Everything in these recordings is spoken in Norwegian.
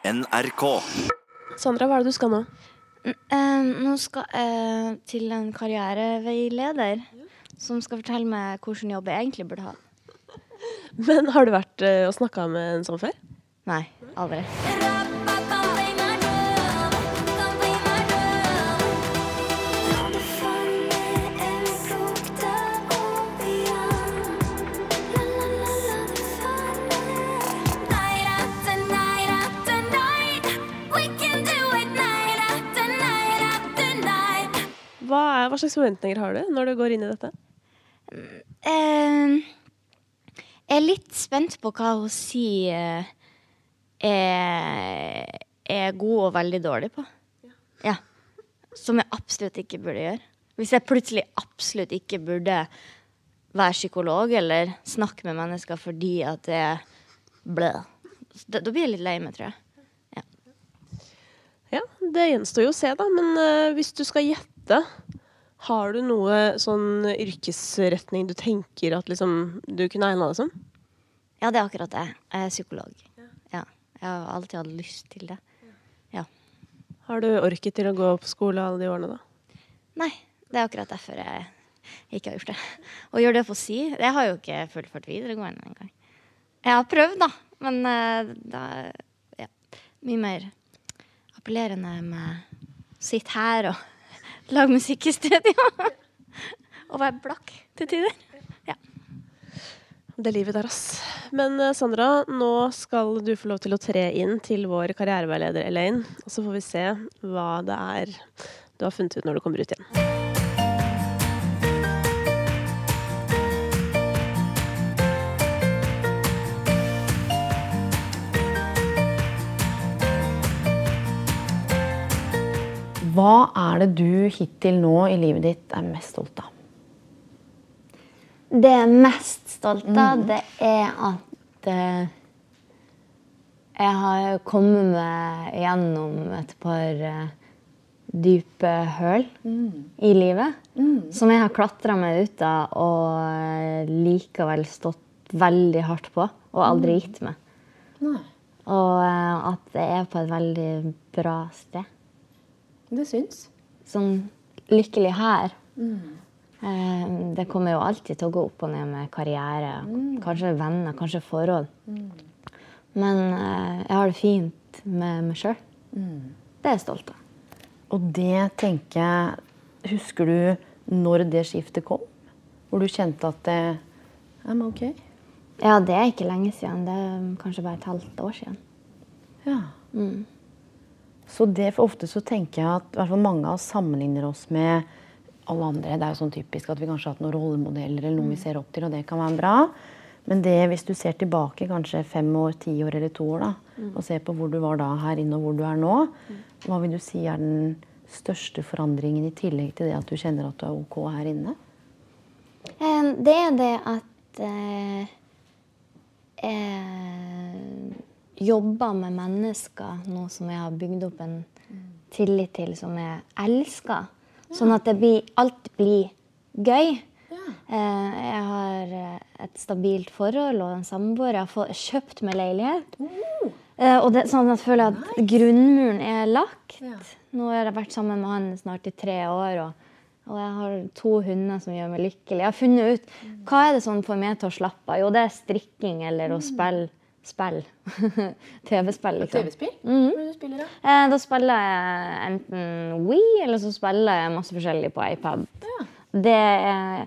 NRK. Sandra, hva er det du skal nå? Eh, nå skal jeg til en karriereveileder som skal fortelle meg hvilken jobb jeg egentlig burde ha. Men har du vært eh, og snakka med en sånn før? Nei, aldri. Hva, er, hva slags forventninger har du når du går inn i dette? Eh, jeg er litt spent på hva hun sier er, er god og veldig dårlig på. Ja. Som jeg absolutt ikke burde gjøre. Hvis jeg plutselig absolutt ikke burde være psykolog eller snakke med mennesker fordi at det er blø. Da, da blir jeg litt lei meg, tror jeg. Ja, Det gjenstår jo å se, da. Men uh, hvis du skal gjette, har du noe sånn yrkesretning du tenker at liksom du kunne egna deg som? Ja, det er akkurat det. Jeg er psykolog. Ja. Jeg har alltid hatt lyst til det. Ja. Har du orket til å gå på skole alle de årene, da? Nei, det er akkurat derfor jeg ikke har gjort det. Å gjøre det på si Det har jo ikke fullført videregående engang. Jeg har prøvd, da, men det er ja, Mye mer appellerende med å sitte her og lage musikk i studio. og være blakk til tider. Ja. Det livet der, ass. Men eh, Sandra, nå skal du få lov til å tre inn til vår karriereveileder Elaine. Og så får vi se hva det er du har funnet ut når du kommer ut igjen. Hva er det du hittil nå i livet ditt er mest stolt av? Det jeg er mest stolt av, det er at eh, jeg har kommet meg gjennom et par eh, dype høl i livet. Som jeg har klatra meg ut av og eh, likevel stått veldig hardt på og aldri gitt meg. Og eh, at jeg er på et veldig bra sted. Det syns. Sånn lykkelig her. Eh, det kommer jo alltid til å gå opp og ned med karriere. Kanskje venner, kanskje forhold. Men eh, jeg har det fint med meg sjøl. Det er jeg stolt av. Og det tenker jeg Husker du når det skiftet kom? Hvor du kjente at det er ok. Ja, det er ikke lenge siden. Det er kanskje bare et halvt år siden. Ja. Så det for ofte så tenker jeg at i hvert fall mange av oss sammenligner oss med alle andre. Det er jo sånn typisk at vi kanskje har hatt noen rollemodeller eller noen vi ser opp til, og det kan være bra. Men det, hvis du ser tilbake kanskje fem år, ti år eller to år, da, og ser på hvor du var da her inne og hvor du er nå, hva vil du si er den største forandringen i tillegg til det at du kjenner at du er ok her inne? Eh, Det er det at eh, jeg jobber med mennesker nå som jeg har bygd opp en tillit til, som jeg elsker. Sånn at det blir, alt blir gøy. Eh, Jeg har eh, et stabilt forhold og en samboer. Jeg har fått, kjøpt meg leilighet. Eh, Og det, sånn at jeg føler at grunnmuren er lagt. Nå har jeg vært sammen med han snart i tre år. og og jeg har to hunder som gjør meg lykkelig. Jeg har funnet ut hva er det som får meg til å slappe av. Jo, det er strikking eller å spille spill. TV-spill, liksom. TV-spill? Er du spiller, da? Eh, da spiller jeg enten Wii, eller så spiller jeg masse forskjellig på iPad. Det er,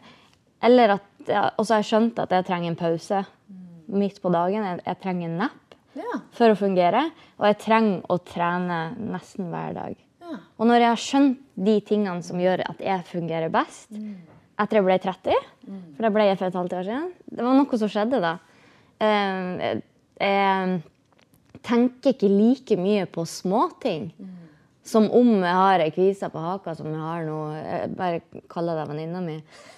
eller at, og så har jeg skjønt at jeg trenger en pause midt på dagen. Jeg, jeg trenger en napp Ja. for å fungere. Og jeg trenger å trene nesten hver dag. Og når jeg har skjønt de tingene som gjør at jeg fungerer best, etter jeg ble 30, for det ble jeg for et halvt år siden, det var noe som skjedde da. Eh, jeg tenker ikke like mye på småting. Som om jeg har ei kvise på haka som jeg har nå. Jeg bare kaller deg venninna mi.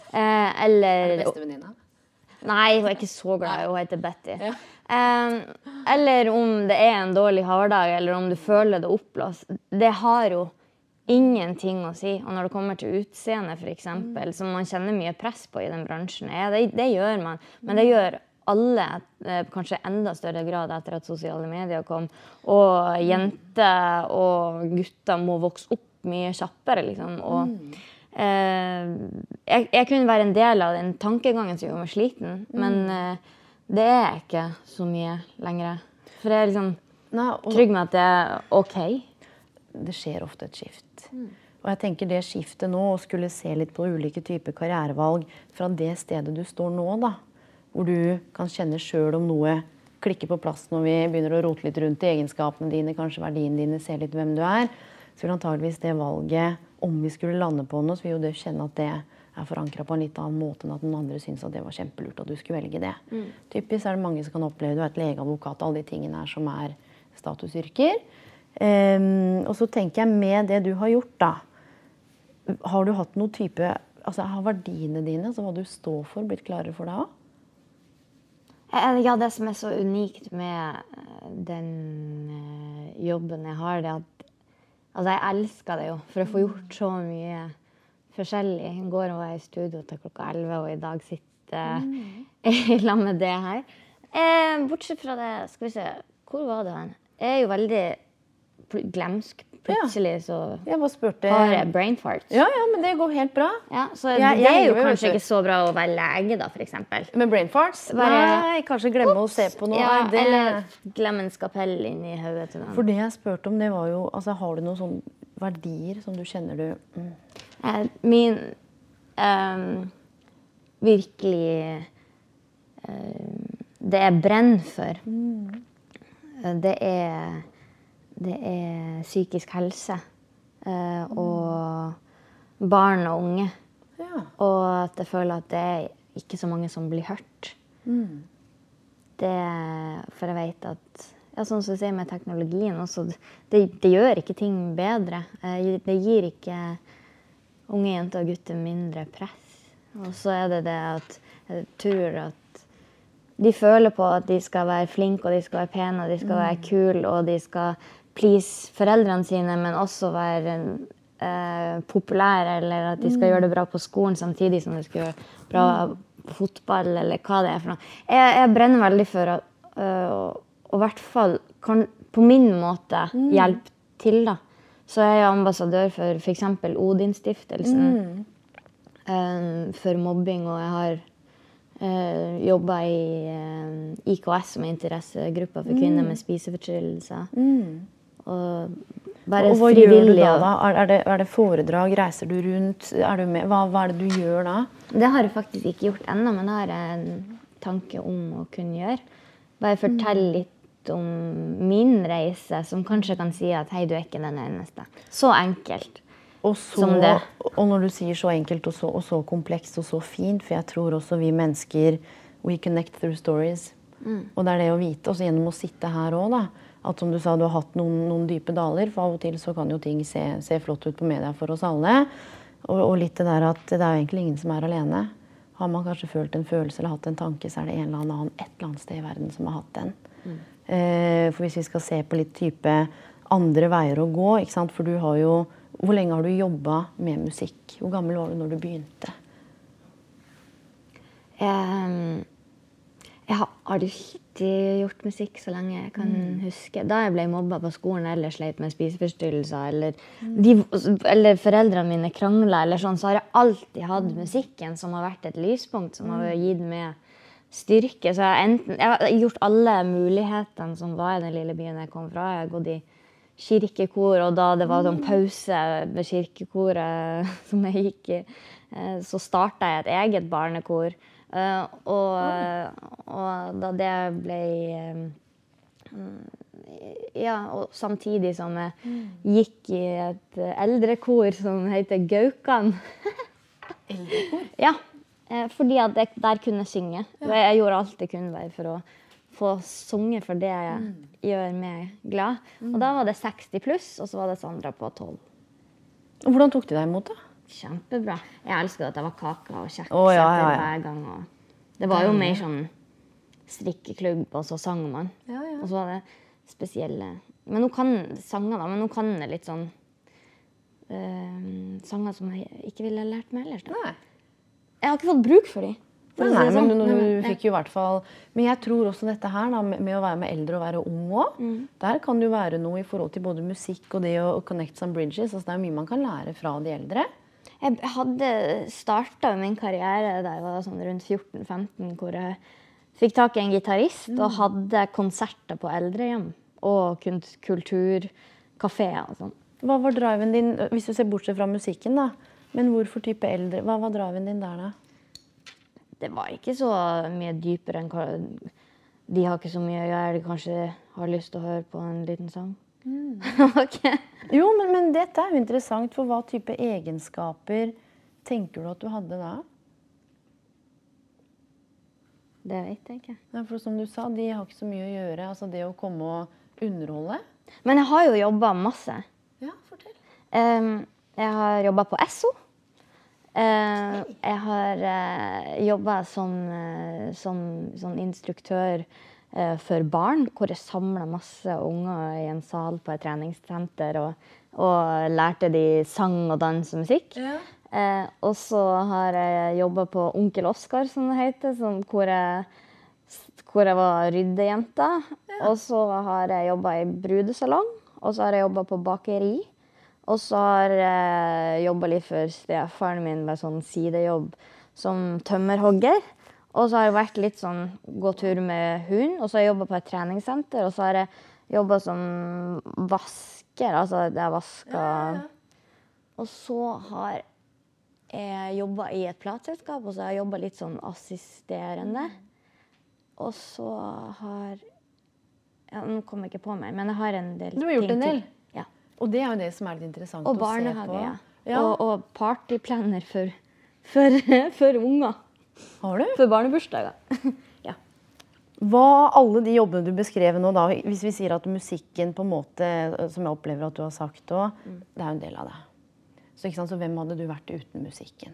Eh, eller Bestevenninna? Nei, hun er ikke så glad. Hun heter Betty. Eh, eller om det er en dårlig hårdag, eller om du føler det oppblåst. Det har jo ingenting å si. Og når det kommer til utseende, f.eks., som man kjenner mye press på i den bransjen, ja, det, det gjør man. Men det gjør alle, eh, kanskje enda større grad etter at sosiale medier kom. Og jenter og gutter må vokse opp mye kjappere, liksom. Og eh, jeg, jeg kunne være en del av den tankegangen som gjorde meg sliten, men eh, det er jeg ikke så mye lenger. For jeg er liksom Nei, og trygg med at det er OK. det skjer ofte et skift. Og jeg tenker det skiftet nå, å skulle se litt på ulike typer karrierevalg fra det stedet du står nå, da, hvor du kan kjenne sjøl om noe klikker på plass når vi begynner å rote litt rundt i egenskapene dine, kanskje verdiene dine, se litt hvem du er, så vil antageligvis det valget, om vi skulle lande på noe, så vil jo det kjenne at det er forankra på en litt annen måte enn at noen andre syns at det var kjempelurt at du skulle velge det. Typisk er det mange som kan oppleve du er et legeadvokat, alle de tingene her som er statusyrker. Um, og så tenker jeg med det du har gjort, da. Har du hatt noen type altså Har verdiene dine, altså hva du står for, blitt klarere for deg òg? Eh, Ja, det som er så unikt med eh, den eh, jobben jeg har, det er at Altså, jeg elsker det jo, for å få gjort så mye forskjellig. I går var jeg i studio til klokka 11, og i dag sitter jeg i lag med det her. Eh, bortsett fra det, skal vi se Hvor var det hen? Jeg er jo veldig glemsk. Plutselig så Jeg spurte har jeg brain fart. Ja, ja, men det går helt bra. Ja, så ja, det er jo kanskje ikke så bra å være lege, da, eksempel. Med brain farts? Bare- Nei, kanskje glemme å se på noe. Ja, det... Eller glemme en skapell inni hodet til noen. For det jeg spurte om, det var jo altså, Har du noen sånne verdier som du kjenner du mm, Eh, Min um, virkelig um, Det jeg brenner for, mm. det er Det er psykisk helse. eh, og barn og unge. Ja. Og at jeg føler at det er ikke så mange som blir hørt. Det, for jeg vet at ja, Sånn som du sier med teknologien også, det, det gjør ikke ting bedre. Eh, Det gir ikke unge jenter og gutter mindre press. Og så er det det at jeg tror at de føler på at de skal være flinke, og de skal være pene, og de skal være kule, og de skal please foreldrene sine, men også være eh, populære, eller at de skal gjøre det bra på skolen samtidig som de skal gjøre bra på fotball, eller hva det er for noe. Jeg, jeg brenner veldig for å øh, og i hvert fall kan på min måte hjelpe til, da. Så jeg er ambassadør for f.eks. Odin-stiftelsen Um, for mobbing, og jeg har uh, jobba i uh, IKS, som er interessegruppa for kvinner med spiseforstyrrelser. Og bare Og hva gjør du frivillig. da? da? Er, det, er det foredrag? Reiser du rundt? Du med? Hva, hva er det du gjør da? Det har jeg faktisk ikke gjort ennå, men det har jeg en tanke om å kunne gjøre. Bare fortelle litt om min reise, som kanskje kan si at hei, du er ikke den eneste. Så enkelt. Og, så, Som det. og når du sier så enkelt og så, og så komplekst og så fint, for jeg tror også vi mennesker We connect through stories. Og det er det å vite, også gjennom å sitte her òg, da. At som du sa, du har hatt noen, noen dype daler. For av og til så kan jo ting se, se flott ut på media for oss alle. Og, og litt det der at det er jo egentlig ingen som er alene. Har man kanskje følt en følelse eller hatt en tanke, så er det en eller annen et eller annet sted i verden som har hatt den. Eh, for hvis vi skal se på litt type andre veier å gå, ikke sant? for du har jo Hvor lenge har du jobba med musikk? Hvor gammel var du når du begynte? Ehm, jeg har alltid gjort musikk så lenge jeg kan huske. Da jeg ble mobba på skolen eller sleit med spiseforstyrrelser, eller, de, eller foreldrene mine krangla, eller sånn, så har jeg alltid hatt musikken som har vært et lyspunkt, som har gitt meg styrke. Så jeg har, enten, jeg har gjort alle mulighetene som var i den lille byen jeg kom fra. Jeg har gått i kirkekor, og da det var sånn pause ved kirkekoret som jeg gikk i, eh, så starta jeg et eget barnekor. Eh, og, og da det ble eh, Ja, og samtidig som jeg gikk i et eldrekor som heter Gaukan. Eldrekor? Ja. eh, Fordi at jeg der kunne synge. Jeg gjorde alt jeg kunne der for å få sunget for det jeg gjør meg glad. Og da var det 60 pluss, og så var det Sandra på 12. Og Hvordan tok de deg imot, da? Kjempebra. Jeg elsker at det var kaker og kjeks oh, ja, ja, ja. hver gang. Og det var jo mer sånn strikkeklubb, og så sang man. Ja, ja. Og så var det spesielle Men hun kan sanger, da. Men hun kan litt sånn eh, Sanger som jeg ikke ville lært meg ellers. Da. Nei. Jeg har ikke fått bruk for dem. For Nei, men sånn. du, men, fikk jo i hvert fall Men jeg tror også dette her da, med, med å være med eldre og være ung òg. Mm. Der kan det jo være noe i forhold til både musikk og det å connect some bridges. Altså, det er mye man kan lære fra de eldre. Jeg hadde starta min karriere da jeg var sånn rundt 14-15, hvor jeg fikk tak i en gitarist Mm. og hadde konserter på eldrehjem og kulturkafeer og sånn. Hva var driven din, hvis du ser bortsett fra musikken, da? Men hvorfor type eldre? Hva var driven din der, da? Det var ikke så mye dypere enn De har ikke så mye å gjøre, de kanskje har lyst til å høre på en liten sang. Mm. Ok. Jo, men, men dette er jo interessant, for hva type egenskaper tenker du at du hadde da? Det vet jeg ikke. Ja, for som du sa, de har ikke så mye å gjøre. Altså det å komme og underholde. Men jeg har jo jobba masse. Ja, fortell. Um, jeg har jobba på Esso. Uh, jeg har uh, jobba som, uh, som som instruktør eh, for barn, hvor jeg samla masse unger i en sal på et treningssenter og, og lærte de sang og dans og musikk. Eh, og så har jeg jobba på Onkel Oskar, som det heter, som, hvor, jeg, hvor jeg var ryddejente. Og så har jeg jobba i brudesalong, og så har jeg jobba på bakeri. Og så har jeg jobba litt for stefaren min med sånn sidejobb som tømmerhogger. Og så har jeg vært litt sånn gå tur med hund, og så har jeg jobba på et treningssenter. Og så har jeg jobba som vasker, altså det ja, vasker Og så har jeg jobba i et plateselskap, og så har jeg jobba litt sånn assisterende. Og så har ja, Nå kommer jeg ikke på meg, men jeg har en del Du har gjort ting en del? Ja. Og det er jo det som er litt interessant Og å se på. barnehage, ja. Ja. Og, og partyplaner for, for, for unger. Har du? For barnebursdager. ja. Hva alle de jobbene du beskrev nå, da, hvis vi sier at musikken på en måte, som jeg opplever at du har sagt òg, Mm. det er jo en del av det. Så, så hvem hadde du vært uten musikken?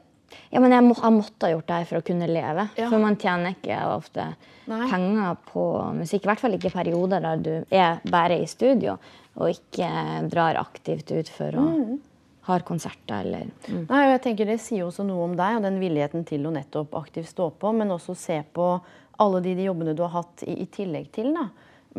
ja, men jeg, må, jeg måtte ha gjort det her for å kunne leve. Ja. For man tjener ikke ofte Nei. penger på musikk. I hvert fall ikke perioder der du er bare i studio og ikke drar aktivt ut for å ha konserter eller mm. Nei, og jeg tenker Det sier også noe om deg og den villigheten til å nettopp aktivt stå på, men også se på alle de, de jobbene du har hatt i, i tillegg til. da.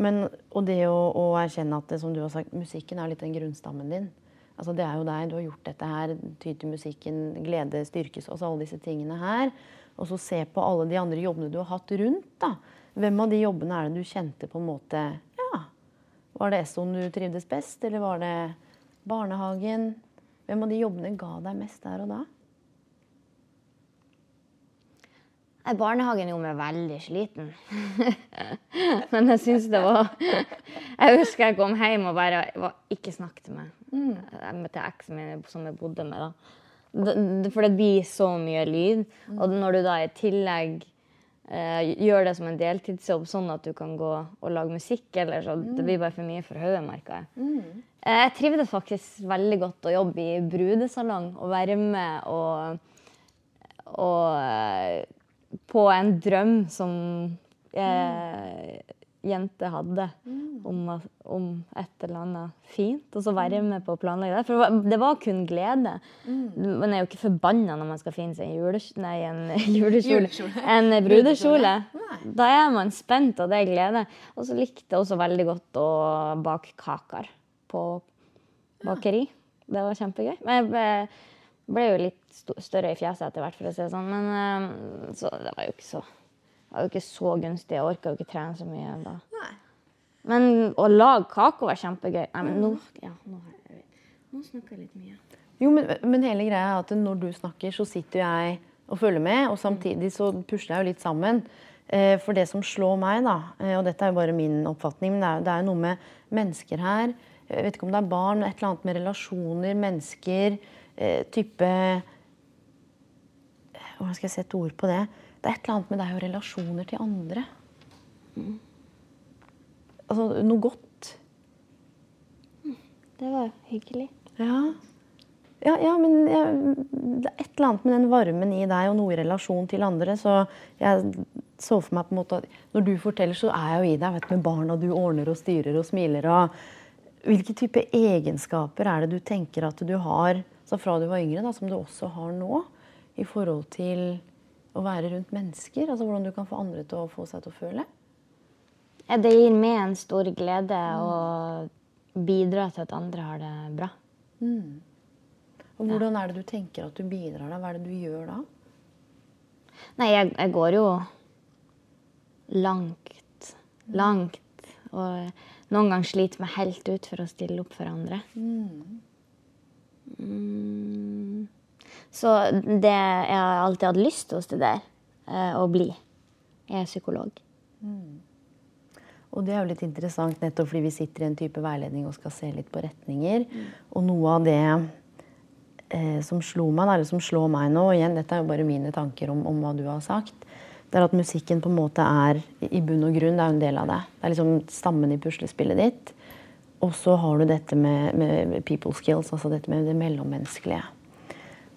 Men, og det å, å erkjenne at det, som du har sagt, musikken er litt den grunnstammen din. Altså Det er jo deg. Du har gjort dette her. Ty til musikken, glede, styrkes, altså alle disse tingene her. Og så se på alle de andre jobbene du har hatt rundt. da. Hvem av de jobbene er det du kjente på en måte Ja, var det Essoen du trivdes best, eller var det barnehagen? Hvem av de jobbene ga deg mest der og da? Barnehagen gjorde meg veldig sliten. Men jeg syns det var Jeg husker jeg kom hjem og bare var, Ikke snakket med mm. til eksen min som jeg bodde med. da. For det blir så mye lyd. Og når du da i tillegg eh, gjør det som en deltidsjobb, sånn at du kan gå og lage musikk, eller så det blir bare for mye for hodet, merker jeg. Eh, Jeg trivdes faktisk veldig godt å jobbe i brudesalong og være med og, og eh, på en drøm som jeg, jente hadde om, om et eller annet fint. Og så være med på å planlegge det. For det var, det var kun glede. Man er jo ikke forbanna når man skal finne seg en, jules, nei, en julekjole. En brudekjole. Da er man spent, og det er glede. Og så likte jeg også veldig godt å bake kaker på bakeri. Det var kjempegøy. Men jeg ble, jo litt større i fjeset etter hvert, for å si det sånn. Men eh, så det var jo ikke så, var jo ikke så gunstig. Jeg orka jo ikke trene så mye da. Men å lage kake var kjempegøy. Nei, men nå, ja, nå, nå snakker jeg litt mye. Jo, men, men hele greia er at når du snakker, så sitter jeg og følger med, og samtidig så pusler jeg jo litt sammen. Eh, for det som slår meg, da, eh, og dette er jo bare min oppfatning, men det er jo noe med mennesker her. Jeg vet ikke om det er barn, et eller annet med relasjoner, mennesker, eh, type Hvordan skal jeg sette ord på det? Det er et eller annet med deg og relasjoner til andre. Altså noe godt. Det var hyggelig. Ja. Ja, ja, men jeg, det er et eller annet med den varmen i deg og noe i relasjon til andre. Så jeg så for meg på en måte at når du forteller, så er jeg jo i deg vet, med barna du ordner og styrer og smiler. og Hvilke type egenskaper er det du tenker at du har så fra du var yngre, da, som du også har nå? I forhold til å være rundt mennesker? Altså Hvordan du kan få andre til å få seg til å føle? Ja, det gir meg en stor glede å bidra til at andre har det bra. Og hvordan er det du tenker at du bidrar da? Hva er det du gjør da? Nei, jeg, jeg går jo langt, langt. Og noen ganger sliter meg helt ut for å stille opp for andre. Mm. Så det jeg har alltid hatt lyst til å studere eh, og bli, er psykolog. Og det er jo litt interessant nettopp fordi vi sitter i en type veiledning og skal se litt på retninger. Og noe av det eh, som slo meg, eller som slår meg nå, og igjen, dette er jo bare mine tanker om, om hva du har sagt, det er at musikken på en måte er i bunn og grunn det er en del av det. Det er liksom stammen i puslespillet ditt. Og så har du dette med, med people skills, altså dette med det mellommenneskelige.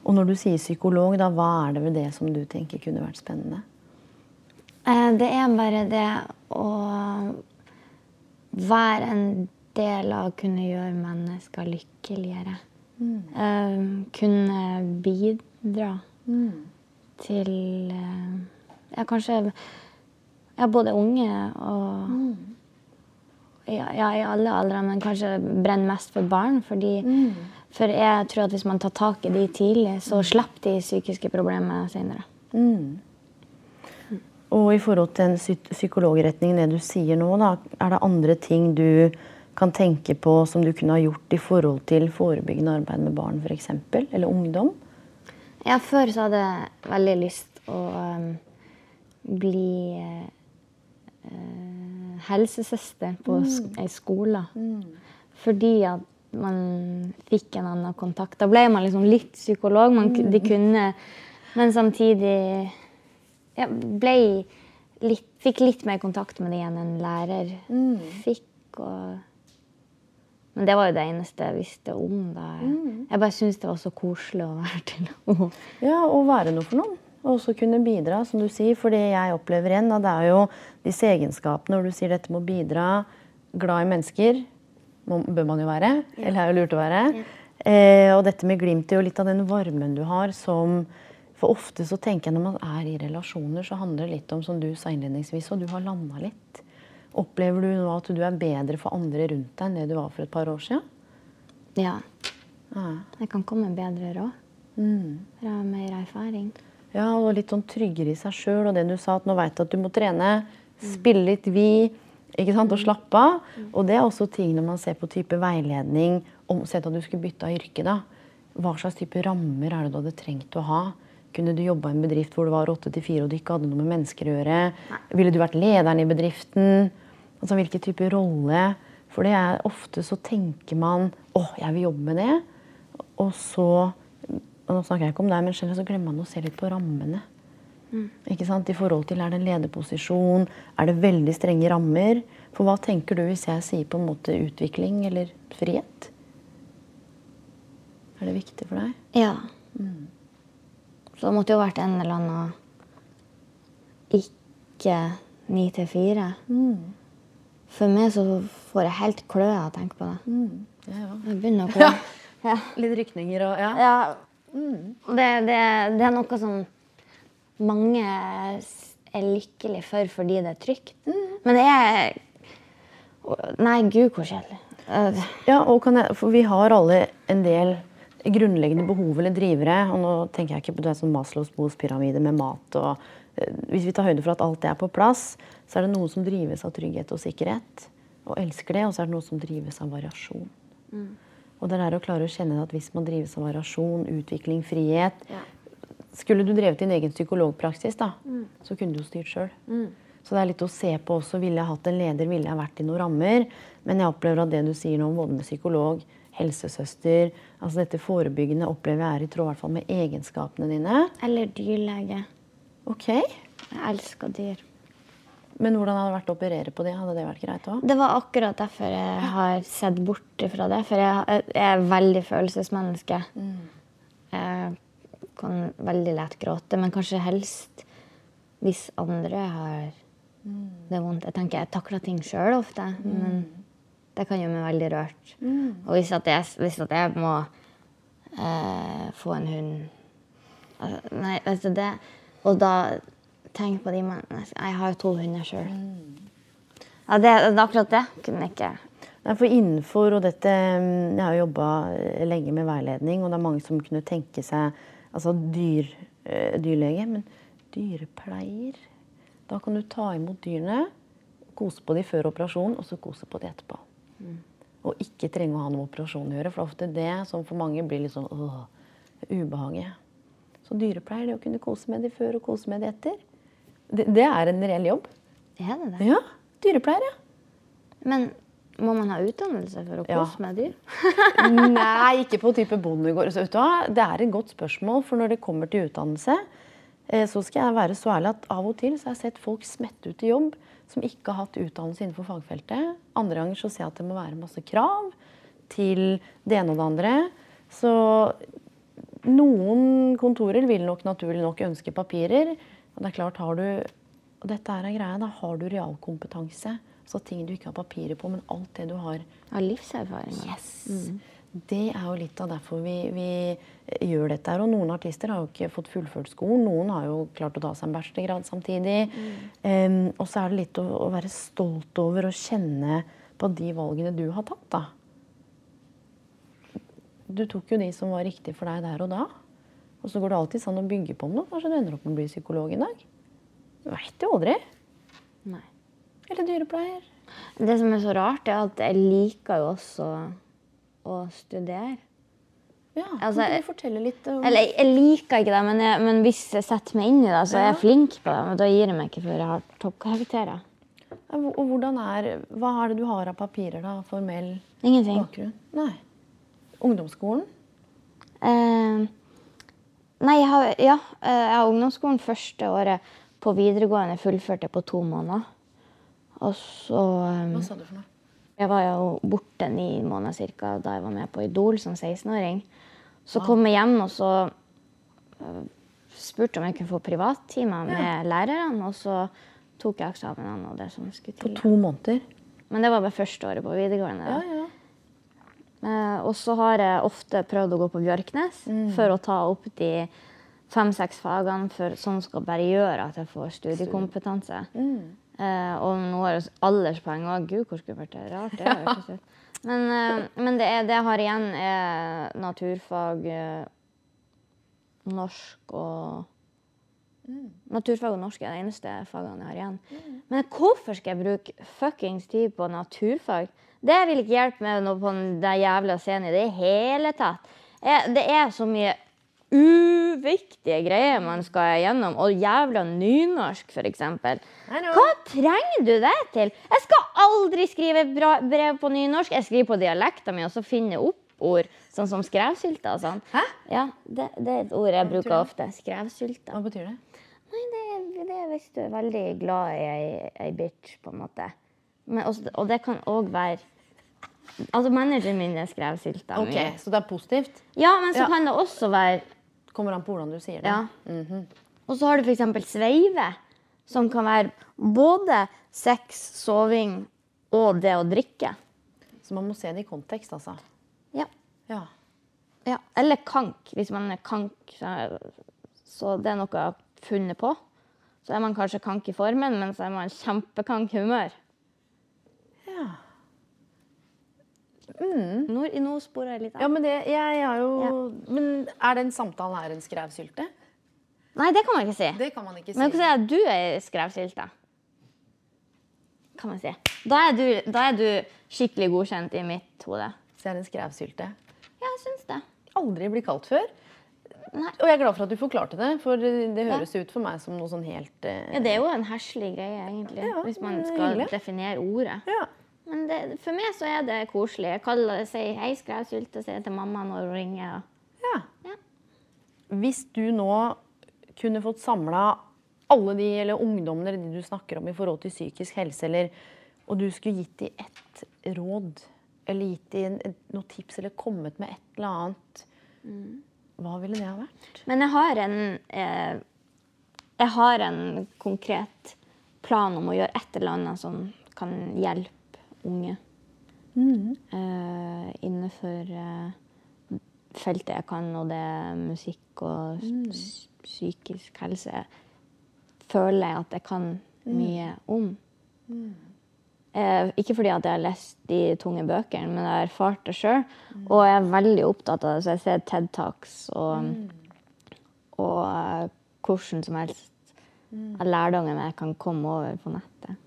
Og når du sier psykolog, da, hva er det ved det som du tenker kunne vært spennende? Eh, det er bare det å være en del av å kunne gjøre mennesker lykkeligere. Eh, kunne bidra til eh, Ja, kanskje ja, både unge og ja, ja, i alle aldre, men kanskje brenner mest for barn. Fordi, For jeg tror at hvis man tar tak i de tidlig, så slipper de psykiske problemer senere. Og i forhold til en psykologretningen, psykologretning, det du sier nå, da, er det andre ting du kan tenke på som du kunne ha gjort i forhold til forebyggende arbeid med barn f.eks., eller ungdom? Ja, før så hadde jeg veldig lyst å um, bli eh, helsesøster på sk ei skole. Fordi at man fikk en annen kontakt. Da ble man liksom litt psykolog. Man, mm. De kunne Men samtidig ja, ble litt, Fikk litt mer kontakt med det enn en lærer fikk. Og, men det var jo det eneste jeg visste om. da. Jeg bare syntes det var så koselig å være til noe. Ja, å være noe for noen. Og også kunne bidra, som du sier. For det jeg opplever igjen, da, det er jo disse egenskapene hvor du sier dette med å bidra. Glad i mennesker må, bør man jo være. Eller er jo lurt å være. Eh, og dette med glimt i og litt av den varmen du har som For ofte så tenker jeg når man er i relasjoner, så handler det litt om, som du sa innledningsvis, og du har landa litt. Opplever du nå at du er bedre for andre rundt deg enn det du var for et par år siden? Ja. Ja. Jeg kan komme bedre råd. Jeg har mer erfaring. Ja, og litt sånn tryggere i seg sjøl. Og det du sa, at nå veit du at du må trene, spille litt vi, ikke sant, og slappe av. Og det er også ting når man ser på type veiledning om Sett at du skulle bytta yrke, da. Hva slags type rammer er det du hadde trengt å ha? Kunne du jobba i en bedrift hvor det var åtte til fire og du ikke hadde noe med mennesker å gjøre? Ville du vært lederen i bedriften? Altså hvilken type rolle? For det er ofte så tenker man åh, jeg vil jobbe med det. Og så og nå snakker jeg ikke om deg, men generelt så glemmer man å se litt på rammene. Ikke sant? I forhold til Er det en lederposisjon? Er det veldig strenge rammer? For hva tenker du hvis jeg sier på en måte utvikling eller frihet? Er det viktig for deg? Ja. Så det måtte jo vært en eller annen ikke ni til fire. For meg så får jeg helt kløe av å tenke på det. Ja, ja. Jeg begynner å gå. Ja. Litt rykninger og Ja. Ja. Det, det, det er noe som mange er lykkelig for fordi det er trygt. Men det er Nei, gud, hvor kjedelig. Øh, Ja, jeg, for vi har alle en del grunnleggende behov eller drivere. Og nå tenker jeg ikke på det som Maslows behovspyramide med mat og eh, Hvis vi tar høyde for at alt det er på plass, så er det noen som drives av trygghet og sikkerhet og elsker det, og så er det noen som drives av variasjon. Og det er å klare å kjenne at hvis man drives av variasjon, utvikling, frihet Skulle du drevet din egen psykologpraksis, da, så kunne du jo styrt sjøl. Så det er litt å se på også. Ville jeg hatt en leder, ville jeg vært i noen rammer? Men jeg opplever at det du sier nå, både med psykolog, helsesøster altså Dette forebyggende opplever jeg er i tråd i hvert fall med egenskapene dine. Eller dyrlege. Ok, Jeg elsker dyr. Men hvordan hadde det vært å operere på det? Hadde det vært greit òg? Det var akkurat derfor jeg har sett bort fra det. For jeg, er veldig følelsesmenneske. Jeg kan veldig lett gråte, men kanskje helst hvis andre har det vondt. Jeg tenker jeg takler ting sjøl ofte, men det kan gjøre meg veldig rørt. Og hvis, at jeg, hvis at jeg må eh, få en hund altså, Nei, altså det Og da tenk på de menneskene Jeg har jo to hunder sjøl. Ja, det, det akkurat det kunne jeg ikke Nei, for innenfor og dette mm, Jeg har jo jobba lenge med veiledning, og det er mange som kunne tenke seg altså dyr, eh, dyrlege. Men dyrepleier Da kan du ta imot dyrene, kose på de før operasjon, og så kose på de etterpå. Og ikke trenge å ha noe med operasjon å gjøre, for det er ofte det som for mange blir litt sånn åh, ubehaget. Så dyrepleier, det å kunne kose med de før og kose med de etter, det, det er en reell jobb. Er det det? Ja, dyrepleier, ja. Men må man ha utdannelse for å Ja. med dyr? Nei, ikke på type bondegård. Så? Det er et godt spørsmål, for når det kommer til utdannelse, eh, så skal jeg være så ærlig at av og til så har jeg sett folk smette ut i jobb som ikke har hatt utdannelse innenfor fagfeltet. Andre ganger så ser jeg at det må være masse krav til det ene og det andre. Så noen kontorer vil nok naturlig nok ønske papirer. Og det er klart, har du Og dette er greia, da har du realkompetanse. Så ting du ikke har papirer på, men alt det du har Av livserfaring? Yes. Mm. Det er jo litt av derfor vi, vi gjør dette. her. Og noen artister har jo ikke fått fullført skolen. Noen har jo klart å ta seg en bachelorgrad samtidig. Em, og så er det litt å, å være stolt over og kjenne på de valgene du har tatt, da. Du tok jo de som var riktige for deg der og da. Og så går det alltid sånn å bygge på noe. Kanskje du ender opp med å bli psykolog en dag. Du veit jo aldri. Nei. Eller dyrepleier. Det som er så rart, er at jeg liker jo også å studere. Ja, Altså, kan du fortelle litt om Eller jeg, jeg liker ikke det, men, jeg, men hvis jeg setter meg inn i det, så er jeg Ja. flink på det. Men da gir jeg meg ikke før jeg har toppkarakterer. Ja, Og hvordan er, Hva er det du har av papirer, da? Formell Ingenting. bakgrunn? Nei. Ungdomsskolen? Eh, nei, jeg har, ja, eh, jeg har ungdomsskolen første året på videregående fullførte på to måneder. Og så eh, Hva sa du for noe? Jeg var jo borte ni måneder cirka, da jeg var med på Idol som 16-åring. Så kom jeg hjem og så øh, spurte om jeg kunne få privattimer med lærerne. Og så tok jeg eksamenene og det som skulle til. På to måneder? Men det var bare første året på videregående. Ja, ja. Eh, og så har jeg ofte prøvd å gå på Bjørknes for å ta opp de fem-seks fagene for, sånn skal bare gjøre at jeg får studiekompetanse. Eh, og nå har jeg alderspoeng òg. Gud, hvor skummelt det er. Rart det hørtes ut. Men, eh, men det, er, det jeg har igjen, er naturfag, norsk og Naturfag og norsk er de eneste fagene jeg har igjen. Men hvorfor skal jeg bruke fuckings tid på naturfag? Det vil ikke hjelpe meg noe på den jævla scenen i det hele tatt. Det er så mye uviktige greier man skal gjennom, og jævla nynorsk, f.eks. Hva trenger du det til? Jeg skal aldri skrive brev på nynorsk. Jeg skriver på dialekta mi, og så finner opp ord, sånn som skrevsylta og sånn. Hæ? Ja, det, det er et ord jeg bruker ofte. Skrevsylta. Hva betyr det? Nei, det, det er hvis du er veldig glad i ei, ei bitch, på en måte. Men også, og det kan òg være Altså, manageren min skrev sylta Ok, mi. Så det er positivt? Ja, men så Ja. kan det også være Kommer an på hvordan du sier det. Ja. Og så har du f.eks. sveive, som kan være både sex, soving og det å drikke. Så man må se det i kontekst, altså. Ja. Ja. ja. Eller kank, hvis man er kank. Så, det er noe funnet på. Så er man kanskje kank i formen, men så er man kjempekank i humør. Nå, nå sporer jeg litt av. Ja, men det, jeg har jo Men er den samtalen her en skrevsylte? Nei, det kan man ikke si. Det kan man ikke si. Men jeg kan si at du er skrevsylte. Kan man si. Da er, du, da er du skikkelig godkjent i mitt hode. Så jeg er en skrevsylte. Ja, jeg syns det. Aldri blitt kalt før. Nei. Og jeg er glad for at du forklarte det, for det høres ut for meg som noe sånn helt eh, Ja, det er jo en herselig greie, egentlig, Ja, hvis man skal hyggelig. definere ordet. Ja. Men det, for meg så er det koselig. Jeg kaller det, sier hei, skrevsylte, sier til mamma når hun ringer. ja. Ja. Hvis du nå kunne fått samla alle de eller ungdommene eller de du snakker om i forhold til psykisk helse, eller, og du skulle gitt dem ett råd, eller gitt dem noen tips, eller kommet med et eller annet, hva ville det ha vært? Men jeg har en eh, Jeg har en konkret plan om å gjøre et eller annet som kan hjelpe unge. Eh, innenfor uh, feltet jeg kan, og det er musikk og mm. psykisk helse. føler jeg at jeg kan mye om. Eh, ikke fordi at jeg har lest de tunge bøkene, men jeg har erfart det sjøl. Og jeg er veldig opptatt av det, så jeg ser TED Talks og, og eh, hvordan som helst av lærdommen jeg kan komme over på nettet.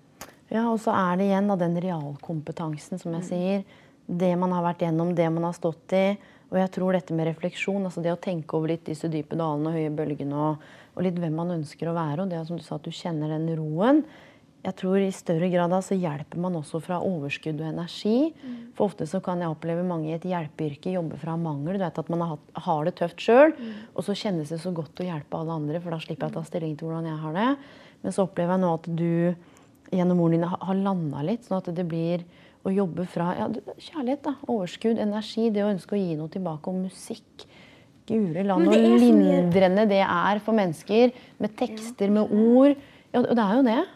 Ja, og så er det igjen da, den realkompetansen, som jeg sier. Det man har vært gjennom, det man har stått i. Og jeg tror dette med refleksjon, altså det å tenke over litt disse dype dalene og høye bølgene, og, og litt hvem man ønsker å være, og det som du sa, at du kjenner den roen. Jeg tror i større grad da, så hjelper man også fra overskudd og energi. For ofte så kan jeg oppleve mange i et hjelpeyrke jobbe fra mangel. Du vet at man har, det tøft sjøl, og så kjennes det så godt å hjelpe alle andre, for da slipper jeg å ta stilling til hvordan jeg har det. Men så opplever jeg nå at du gjennom ordene dine har- landa litt, sånn at det blir å jobbe fra ja, kjærlighet, da, overskudd, energi, det å ønske å gi noe tilbake, og musikk. Gure land, og lindrende det er for mennesker. Med tekster, med ord. Ja, og det er jo det.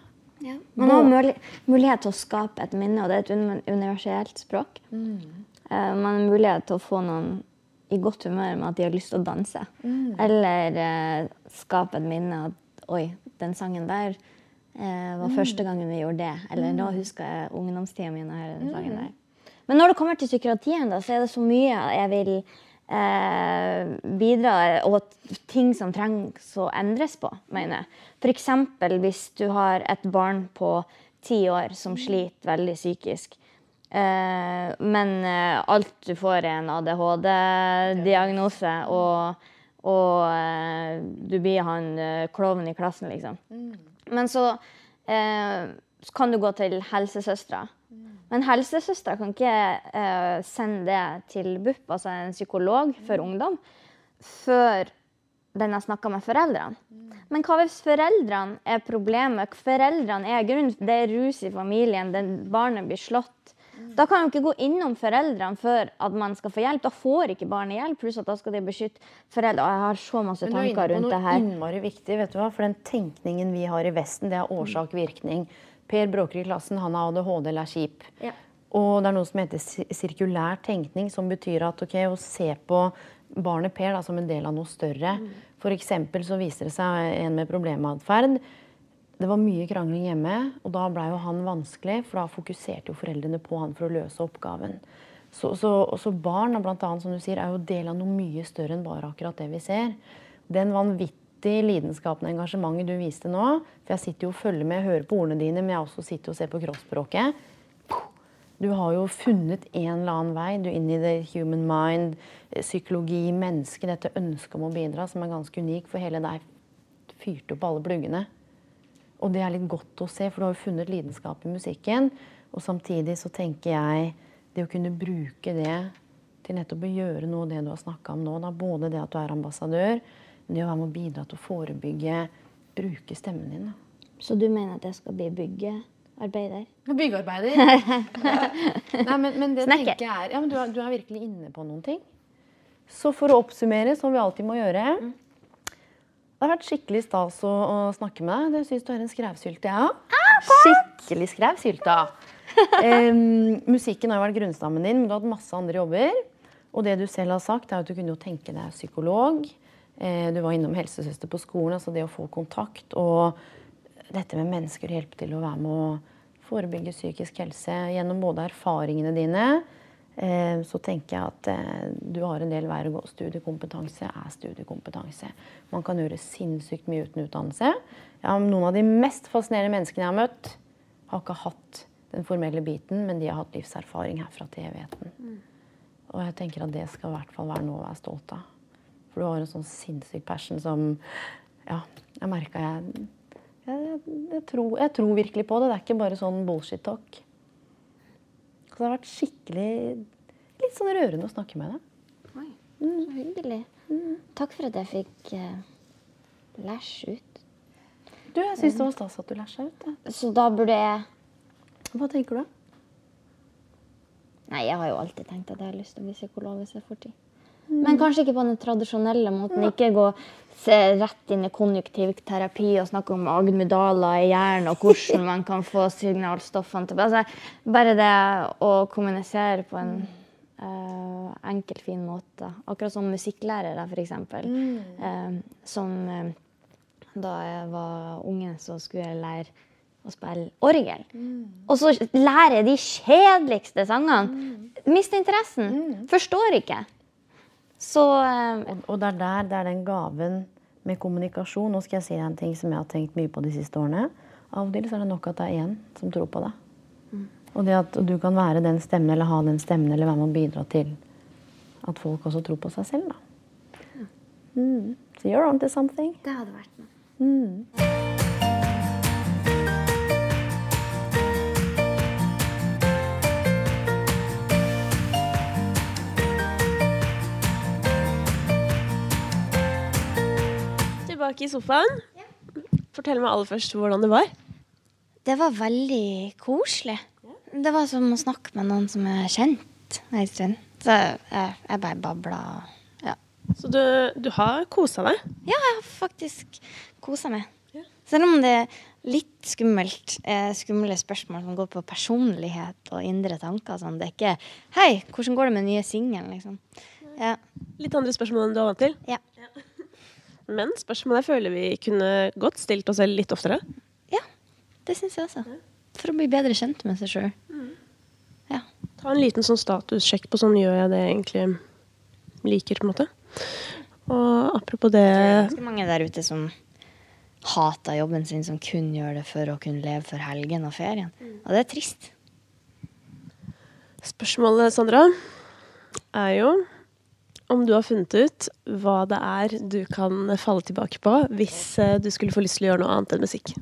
Man har mulig, mulighet til å skape et minne, og det er et uni- universelt språk. Eh, man har mulighet til å få noen i godt humør med at de har lyst til å danse. Eller eh, skape et minne at oi, den sangen der eh, var første gangen vi gjorde det. Eller da husker jeg ungdomstida mi der. Men når det kommer til psykiatrien, da, så er det så mye jeg vil eh, bidra og ting som trengs å endres på, mener jeg. F.eks. hvis du har et barn på ti år som sliter veldig psykisk. Eh, men eh, alt du får, er en ADHD-diagnose, og, og eh, du blir han klovnen i klassen, liksom. Men så, eh, så kan du gå til helsesøstera. Men helsesøstera kan ikke eh, sende det til BUP, altså en psykolog for ungdom, før den har snakka med foreldrene. Men hva hvis foreldrene er problemet? Foreldrene er grunnen. Det er rus i familien, den barnet blir slått. Da kan man ikke gå innom foreldrene før at man skal få hjelp. Da får ikke barnet hjelp, pluss at da skal de beskytte foreldre. Og jeg har så masse er tanker rundt noe det her. innmari viktig. vet du hva? For den tenkningen vi har i Vesten, det er årsak-virkning. Per bråker i klassen, han har ADHD eller er kjip. Ja. Og det er noe som heter sirkulær tenkning, som betyr at okay, å se på barnet Per da, som en del av noe større. For eksempel så viser det seg en med problematferd. Det var mye krangling hjemme, og da blei jo han vanskelig, for da fokuserte jo foreldrene på han for å løse oppgaven. Så, så, så barn blant annet, som du sier, er jo del av noe mye større enn bare akkurat det vi ser. Den vanvittig lidenskapen og engasjementet du viste nå For jeg sitter jo og følger med, hører på ordene dine, men jeg også sitter og ser på kroppsspråket. Du har jo funnet en eller annen vei. Du inn i the human mind, psykologi, menneske, dette ønsket om å bidra, som er ganske unik, for hele deg fyrte opp alle pluggene. Og det er litt godt å se, for du har jo funnet lidenskap i musikken. Og samtidig så tenker jeg det å kunne bruke det til nettopp å gjøre noe av det du har snakka om nå. Da. Både det at du er ambassadør, men det å være med å bidra til å forebygge, bruke stemmen din. Da. Så du mener at jeg skal bli byggearbeider? Byggearbeider. Nei, men, men det Snekker. tenker jeg er ja, men du, er, du er virkelig inne på noen ting. Så for å oppsummere, som vi alltid må gjøre Det har vært skikkelig stas å, å snakke med deg. Jeg syns du er en skrevsylte, jeg òg. Skikkelig skrevsylta. Em, musikken har jo vært grunnstammen din, men du har hatt masse andre jobber. Og det du selv har sagt, er at du kunne jo tenke deg psykolog. Eh, du var innom helsesøster på skolen, altså det å få kontakt. Og dette med mennesker hjelpe til å være med å forebygge psykisk helse gjennom både erfaringene dine. Eh, så tenker jeg at eh, du har en del vei å gå. Studiekompetanse er studiekompetanse. Man kan gjøre sinnssykt mye uten utdannelse. Ja, noen av de mest fascinerende menneskene jeg har møtt, har ikke hatt den formelle biten, men de har hatt livserfaring herfra til evigheten. Og jeg tenker at det skal i hvert fall være noe å være stolt av. For du har en sånn sinnssyk passion som Ja, jeg merka jeg jeg, jeg, jeg, tror, jeg tror virkelig på det. Det er ikke bare sånn bullshit talk. Så det har vært skikkelig litt sånn rørende å snakke med deg. Oi, så hyggelig. Takk for at jeg fikk uh, lash ut. Du, jeg syns det var stas at du læsja ut. jeg. Så da burde jeg Hva tenker du? Nei, jeg har jo alltid tenkt at jeg har lyst til å bli psykolog hvis jeg får tid. Men kanskje ikke på den tradisjonelle måten. Ikke gå se rett inn i konjunktiv terapi og snakke om agmydaler i hjernen og hvordan man kan få signalstoffene til altså, Bare det å kommunisere på en uh, enkel, fin måte. Akkurat som musikklærere, f.eks. Uh, som uh, da jeg var unge, så skulle jeg lære å spille orgel. Og så lærer jeg de kjedeligste sangene. Mister interessen. Forstår ikke. Så eh, Og, og det er der det er den gaven med kommunikasjon. Nå skal jeg si en ting som jeg har tenkt mye på de siste årene. Av og til så er det nok at det er én som tror på deg. Og det at du kan være den stemmen eller ha den stemmen eller være med å bidra til at folk også tror på seg selv. da. Mm. So you're onto something. det hadde vært noe. Tilbake i sofaen. Fortell meg aller først hvordan det var. Det var veldig koselig. Det var som å snakke med noen som er kjent en stund. Så jeg, jeg bare babla. Ja. Så du, du har kosa deg? ja, jeg har faktisk kosa meg. Selv om det er litt skummelt, eh, skumle spørsmål som går på personlighet og indre tanker. Sånn. Det er ikke 'Hei, hvordan går det med den nye singelen?' Liksom. Ja. Litt andre spørsmål enn du er vant til. Ja. Men spørsmålet føler vi kunne godt stilt oss selv litt oftere. ja, det syns jeg også. For å bli bedre kjent med seg sjøl. Ja. Ta en liten sånn statussjekk på sånn gjør jeg det jeg egentlig liker, på en måte. Og apropos det Det er ganske mange der ute som hater jobben sin, som kun gjør det for å kunne leve for helgen og ferien. Og det er trist. Spørsmålet, Sandra, er jo om du har funnet ut hva det er du kan falle tilbake på hvis eh, du skulle få lyst til å gjøre noe annet enn musikk.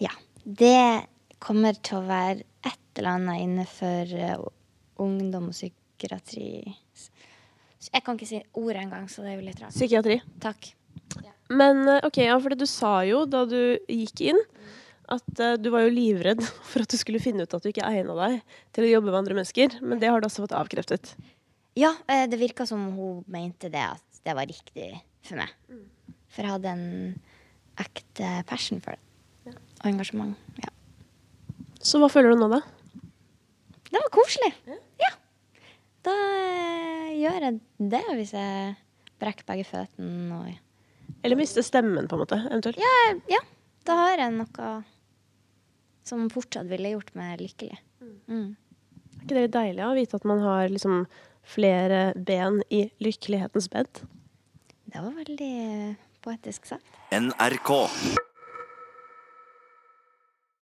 Ja. Det kommer til å være et eller annet innenfor eh, ungdom og psykiatri. Jeg kan ikke si ordet engang, så det er jo litt rart. Psykiatri. Takk. Men eh, ok, ja, for du sa jo da du gikk inn, at uh, du var jo livredd for at du skulle finne ut at du ikke egna deg til å jobbe med andre mennesker. Men det har du også fått avkreftet. Ja, eh, det virka som hun mente det, at det var riktig for meg. For jeg hadde en ekte passion for det. Og engasjement. Ja. Så hva føler du nå, da? Det var koselig. Ja. Da eh, gjør jeg det hvis jeg brekker begge føttene og Eller mister stemmen, på en måte? eventuelt? ja, ja, da har jeg noe som fortsatt ville gjort meg lykkelig. Mm. Er ikke det litt deilig å vite at man har liksom flere ben i lykkelighetens bed? Det var veldig poetisk sagt. NRK.